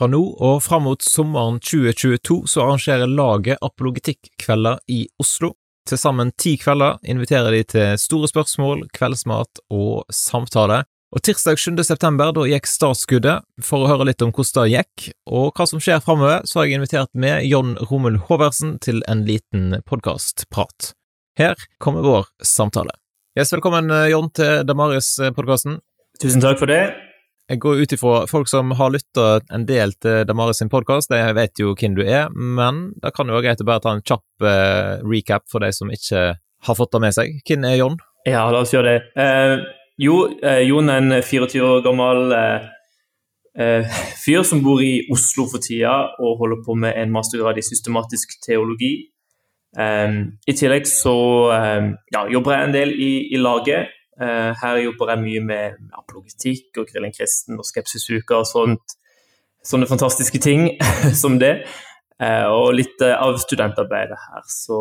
Fra nå og fram mot sommeren 2022 så arrangerer laget Apologetikkvelder i Oslo. Til sammen ti kvelder inviterer de til store spørsmål, kveldsmat og samtale. Og tirsdag 7. september da gikk startskuddet. For å høre litt om hvordan det gikk, og hva som skjer framover, så har jeg invitert med John Romul Håversen til en liten podkastprat. Her kommer vår samtale. Yes, velkommen, John, til Damaris-podkasten. Tusen takk for det. Jeg går ut ifra folk som har lytta en del til Damaris sin podkast, de vet jo hvem du er, men da kan du være greit å bare ta en kjapp uh, recap for de som ikke har fått det med seg. Hvem er Jon? Ja, la oss gjøre det. Eh, jo, eh, Jon er en 24 år gammel fyr som bor i Oslo for tida og holder på med en mastergrad i systematisk teologi. I tillegg så ja, jobber jeg en del i, i laget Eh, her jobber jeg mye med apologetikk og Grillen kristen og skepsisuka og sånt. Sånne fantastiske ting som det. Eh, og litt eh, av studentarbeidet her. Så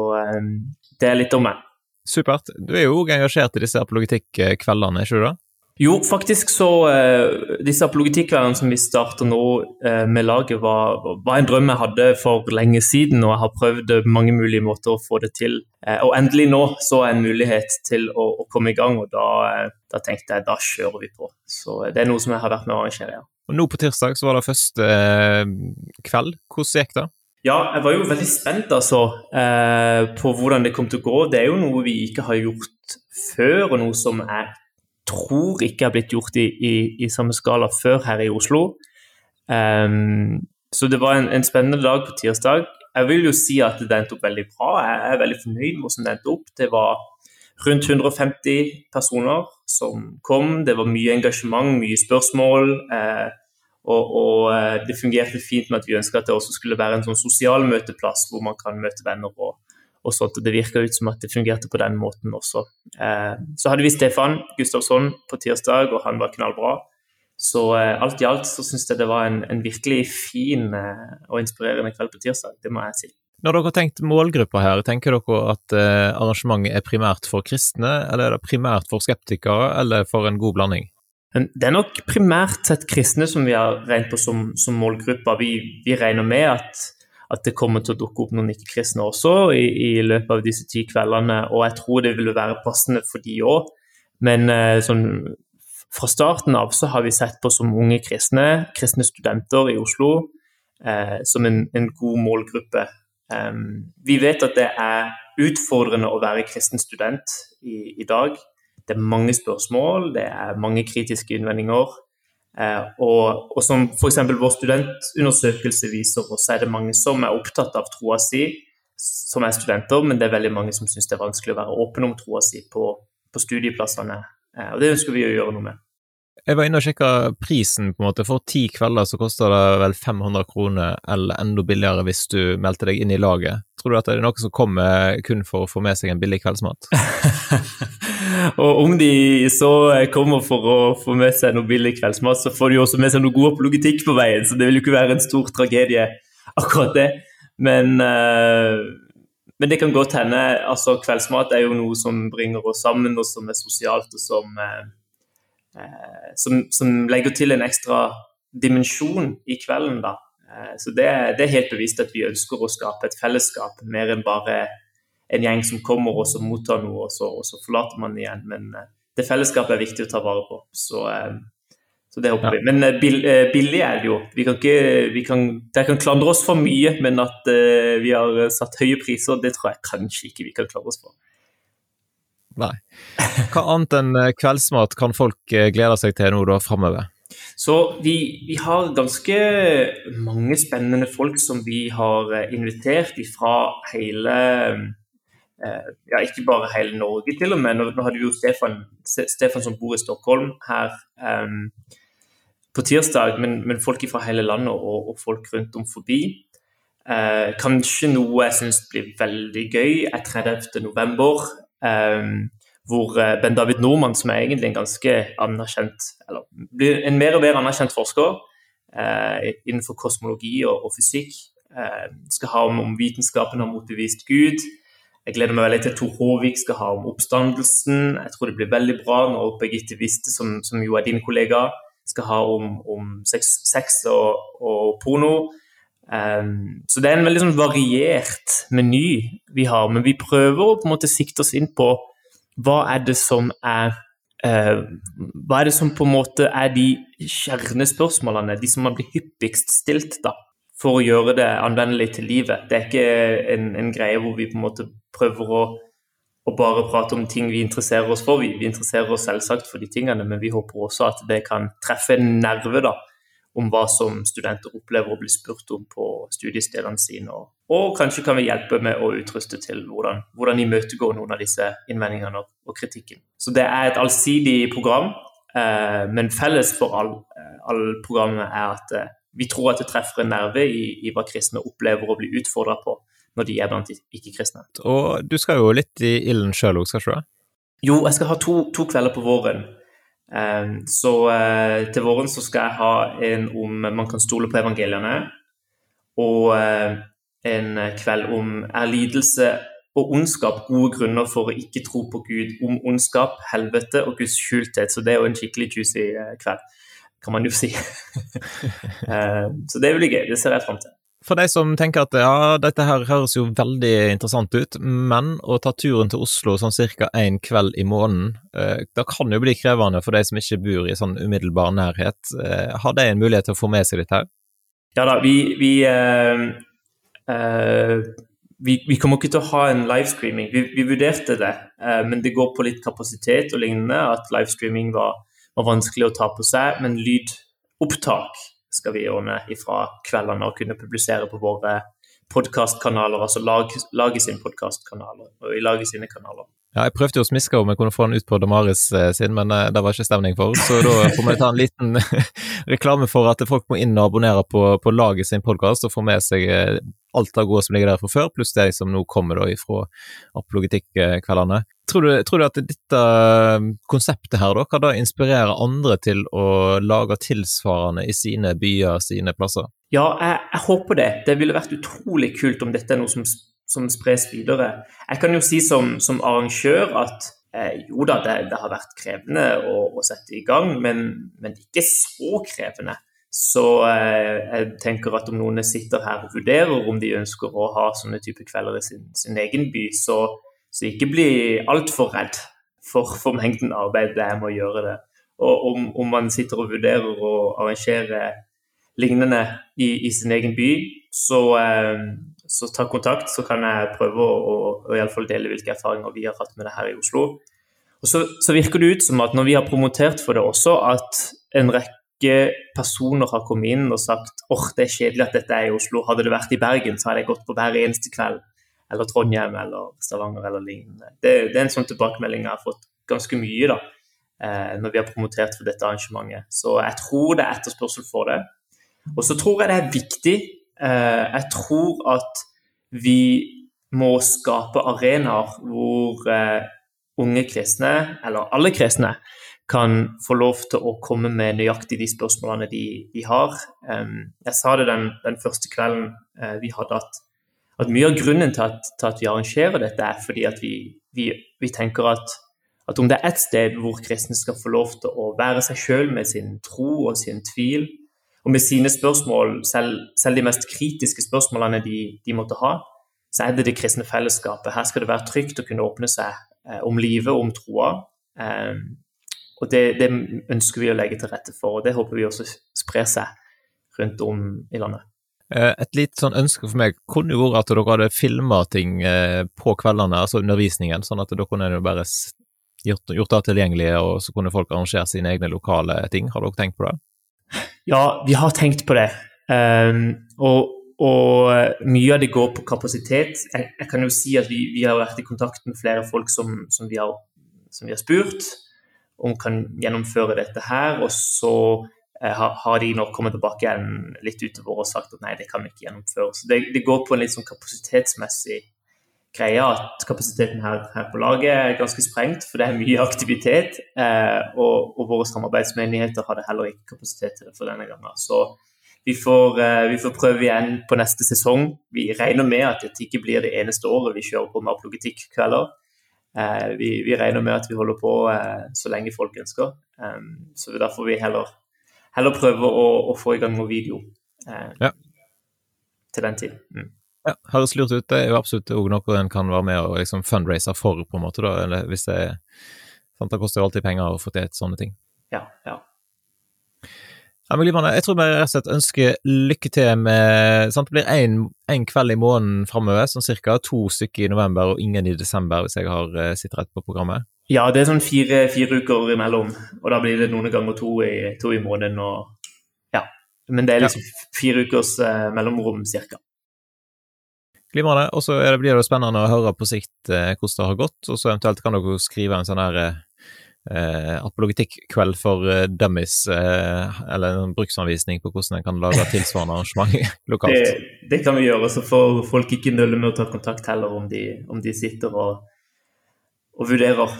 det er litt om meg. Supert. Du er jo òg engasjert i disse apologetikk-kveldene, ikke du det? Jo, faktisk så uh, Disse apologetikkkveldene som vi starter nå uh, med laget, var, var, en drøm jeg hadde for lenge siden, og jeg har prøvd mange mulige måter å få det til. Uh, og endelig nå så er en mulighet til å, å komme i gang, og da, da, tenkte jeg da kjører vi på. Så det er noe som jeg har vært med å arrangere, ja. Og Nå på tirsdag så var det første kveld. Hvordan gikk det? Ja, jeg var jo veldig spent altså, på hvordan det kom til å gå. Det er jo noe vi ikke har gjort før, og noe som er tror ikke har blitt gjort i, i, i samme skala før her i Oslo. Um, så det var en, en, spennende dag på tirsdag. Jeg vil jo si at det endte opp veldig bra. Jeg er veldig fornøyd med hvordan det endte opp. Det var rundt 150 personer som kom. Det var mye engasjement, mye spørsmål. Eh, og, og, eh, det fungerte fint med at vi ønska at det også skulle være en sånn sosial møteplass hvor man kan møte venner og, og sånt, og Det virka ut som at det fungerte på den måten også. Eh, så hadde vi Stefan Gustavsson på tirsdag, og han var knallbra. Så eh, alt i alt så syns jeg det var en, en virkelig fin eh, og inspirerende kveld på tirsdag, det må jeg si. Når dere har tenkt målgrupper her, tenker dere at arrangementet er primært for kristne, eller er det primært for skeptikere, eller for en god blanding? Det er nok primært sett kristne som vi har regnet på som, som målgrupper. Vi, vi regner med at at det kommer til å dukke opp noen ikke-kristne også i, i, løpet av disse ti kveldene. Og jeg tror det ville være passende for de òg. Men eh, sånn, fra starten av så har vi sett på som unge kristne, kristne studenter i Oslo, eh, som en, en, god målgruppe. Um, vi vet at det er utfordrende å være kristen student i, i dag. Det er mange spørsmål, det er mange kritiske innvendinger. Eh, og, og som f.eks. vår studentundersøkelse viser oss, er det mange som er opptatt av troa si, som er studenter, men det er veldig mange som syns det er vanskelig å være åpen om troa si på, på studieplassene. Eh, og det ønsker vi å gjøre noe med. Jeg var inne og sjekka prisen, på en måte. For ti kvelder så koster det vel 500 kroner, eller enda billigere hvis du meldte deg inn i laget. Tror du at det er noe som kommer kun for å få med seg en billig kveldsmat? og om de så kommer for å få med seg noe billig kveldsmat, så får de også med seg noe god apologetikk på veien, så det vil jo ikke være en stor tragedie, akkurat det. Men, uh, men det kan godt hende. altså Kveldsmat er jo noe som bringer oss sammen, og som er sosialt, og som, uh, som, som legger til en ekstra dimensjon i kvelden. da. Eh, så det, det, er helt bevisst at vi ønsker å skape et fellesskap, mer enn bare en gjeng som kommer og så mottar noe, og så, og så forlater man igjen. Men eh, det fellesskapet er viktig å ta vare på. Så, eh, så det håper ja. vi. Men billig er det jo. Vi kan ikke, vi kan, Dere kan klandre oss for mye, men at vi har satt høye priser, det tror jeg kanskje ikke vi kan klandre oss for. Nei. Hva annet enn kveldsmat kan folk glede seg til nå da framover? Så vi, vi, har ganske mange spennende folk som vi har eh, invitert fra hele eh, ja, ikke bare hele Norge, til og med. Nå, nå hadde vi jo Stefan, Stefan, som bor i Stockholm her um, på tirsdag, men, men, folk fra hele landet og, og folk rundt om forbi. Uh, kanskje noe jeg syns blir veldig gøy, er 30. Um, hvor eh, Ben David Norman, som er egentlig en ganske anerkjent, eller blir en mer og mer anerkjent forsker eh, innenfor kosmologi og, og fysikk, eh, skal ha om, om vitenskapen har motbevist Gud. Jeg gleder meg veldig til Tor Håvik skal ha om oppstandelsen. Jeg tror det blir veldig bra når Birgitte Wiste, som, som, jo er din kollega, skal ha om, om sex, sex og, og, porno. Um, så det er en veldig sånn variert meny vi har, men vi prøver å på en måte sikte oss inn på hva er det som er uh, Hva er det som på en måte er de kjernespørsmålene, de som man blir hyppigst stilt, da, for å gjøre det anvendelig til livet. Det er ikke en, en greie hvor vi på en måte prøver å og bare prate om ting vi interesserer oss for. Vi, vi, interesserer oss selvsagt for de tingene, men vi håper også at det kan treffe en nerve da, om hva som studenter opplever å bli spurt om på studiestedene sine. Og, og kanskje kan vi hjelpe med å utruste til hvordan, hvordan imøtegå noen av disse innvendingene og, og, kritikken. Så det er et allsidig program, eh, men felles for alle all programmene er at eh, vi tror at det treffer en nerve i, i hva kristne opplever å bli utfordra på når de er blant ikke-kristne. Og du skal jo litt i ilden sjøl òg, skal ikke du det? Jo, jeg skal ha to, to kvelder på våren. Um, så uh, til våren så skal jeg ha en om man kan stole på evangeliene, og uh, en kveld om er lidelse og ondskap gode grunner for å ikke tro på Gud, om ondskap, helvete og Guds skjulthet. Så det er jo en skikkelig juicy uh, kveld, kan man jo si. så det blir gøy, det ser jeg fram til for de som tenker at ja, dette her høres jo veldig interessant ut, men å ta turen til Oslo sånn cirka én kveld i måneden, eh, da kan jo bli krevende for de som ikke bor i sånn umiddelbar nærhet. Eh, har de en mulighet til å få med seg dette her? Ja da, vi, vi, eh, eh, vi, vi kommer ikke til å ha en livestreaming. Vi, vi vurderte det, eh, men det går på litt kapasitet og lignende. At livestreaming var, var vanskelig å ta på seg, men lydopptak skal vi ordne ifra kveldene og kunne publisere på våre podkastkanaler, altså lage, lage sin podkastkanaler og lage sine kanaler. Ja, jeg prøvde jo å smiske om jeg kunne få den ut på Damaris eh, sin, men eh, det var ikke stemning for. Så da får vi ta en liten reklame for at folk må inn og abonnere på, på laget sin podkast og få med seg eh, alt det gode som ligger der fra før, pluss det som nå kommer da ifra apologetikkveldene. Tror, tror, du at dette konseptet her da, kan da inspirere andre til å lage tilsvarende i sine byer, sine plasser? Ja, jeg, jeg håper det. Det ville vært utrolig kult om dette er noe som som spres videre. Jeg kan jo si som, som arrangør at eh, jo da, det, det, har vært krevende å, å sette i gang, men, men, ikke så krevende. Så eh, jeg tenker at om noen sitter her og vurderer om de ønsker å ha sånne type kvelder i sin, sin egen by, så, så ikke bli altfor redd for, for, mengden arbeid det er med å gjøre det. Og om, om man sitter og vurderer å arrangere lignende i, i sin egen by, så, eh, så ta kontakt, så kan jeg prøve å, å, å dele hvilke erfaringer vi har hatt med det her i Oslo. Og så, så, virker det ut som at når vi har promotert for det også, at en rekke personer har kommet inn og sagt åh, det er kjedelig at dette er i Oslo, hadde det vært i Bergen, så hadde jeg gått på hver eneste kveld. Eller Trondheim eller Stavanger eller lignende. Det, det er en sånn tilbakemelding jeg har fått ganske mye da, eh, når vi har promotert for dette arrangementet. Så jeg tror det er etterspørsel for det. Og så tror jeg det er viktig Eh, jeg tror at vi må skape arenaer hvor eh, unge kristne, eller alle kristne, kan få lov til å komme med nøyaktig de spørsmålene de, de har. Jeg sa det den, den første kvelden eh, vi hadde, at, at, mye av grunnen til at, til at, vi arrangerer dette, er fordi at vi, vi, vi tenker at, at, om det er ett sted hvor kristne skal få lov til å være seg sjøl med sin tro og sin tvil, og med sine spørsmål, selv, selv de mest kritiske spørsmålene de, de, måtte ha, så er det det kristne fellesskapet. Her skal det være trygt å kunne åpne seg eh, om livet, om troa. Eh, og det, det, ønsker vi å legge til rette for, og det håper vi også sprer seg rundt om i landet. Eh, et litt sånn ønske for meg kunne jo vært at dere hadde filma ting eh, på kveldene, altså undervisningen, sånn at da kunne dere bare gjort, gjort det tilgjengelig, og så kunne folk arrangere sine egne lokale ting. Har dere tenkt på det? Ja, vi har tenkt på det. Um, og, og, mye av det går på kapasitet. Jeg, jeg kan jo si at vi, vi, har vært i kontakt med flere folk som, som, vi, har, som vi, har, spurt om kan gjennomføre dette her. Og så uh, har de nå kommet tilbake igjen litt utover og sagt at nei, det kan vi ikke gjennomføre. Så det, det går på en litt sånn kapasitetsmessig greie at kapasiteten her, her, på laget er ganske sprengt, for det er mye aktivitet. Eh, og, og, våre samarbeidsmenigheter hadde heller ikke kapasitet til det for denne gangen. Så vi får, eh, vi får, prøve igjen på neste sesong. Vi regner med at dette ikke blir det eneste året vi kjører på med apologetikkvelder. Eh, vi, vi, regner med at vi holder på eh, så lenge folk ønsker. Så er derfor vi heller heller prøver å, å få i gang noe video eh, Ja. til den tid. Mm. Ja, høres lurt ut. Det er jo absolutt òg noe en kan være med og liksom fundraise for, på en måte, da. Eller hvis det sant, Det koster jo alltid penger å få til sånne ting. Ja, ja. Ja, men glimrende. Jeg tror vi rett og slett ønsker lykke til med sant? Det blir én kveld i måneden framover, sånn cirka. To stykker i november og ingen i desember, hvis jeg har uh, sittet rett på programmet. Ja, det er sånn fire, fire uker imellom, og da blir det noen ganger to i, to i måneden. og ja. Men det er liksom fire ukers eh, mellomrom cirka. Glimrende. Og så blir det spennende å høre på sikt eh, hvordan det har gått, og så eventuelt kan dere skrive en sånn her eh, apologetikkveld for eh, dummies, eh, eller en bruksanvisning på hvordan en kan lage tilsvarende arrangement lokalt. Det, det, kan vi gjøre, så får folk ikke nøle med å ta kontakt heller om de, om de sitter og, og, vurderer.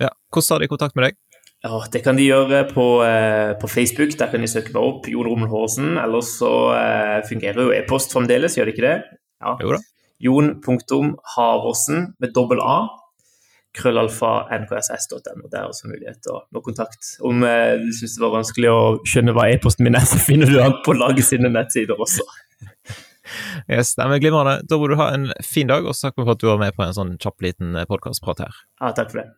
Ja, Hvordan har de kontakt med deg? Ja, Det kan de gjøre på, eh, på Facebook, der kan de søke meg opp, Jon Rommel Horsen. Eller så eh, fungerer jo e-post fremdeles, gjør det ikke det? Ja. Jo da. Jon.Havorsen med dobbel A. Krøllalfa nkss.no. Det er også mulighet til å nå kontakt. Om eh, du syns det var vanskelig å skjønne hva e-posten min er, så finner du den på laget sine nettsider også. Yes, det er glimrende. Da må du ha en fin dag, og så takk for at du var med på en sånn kjapp liten podkastprat her. Ja, takk for det.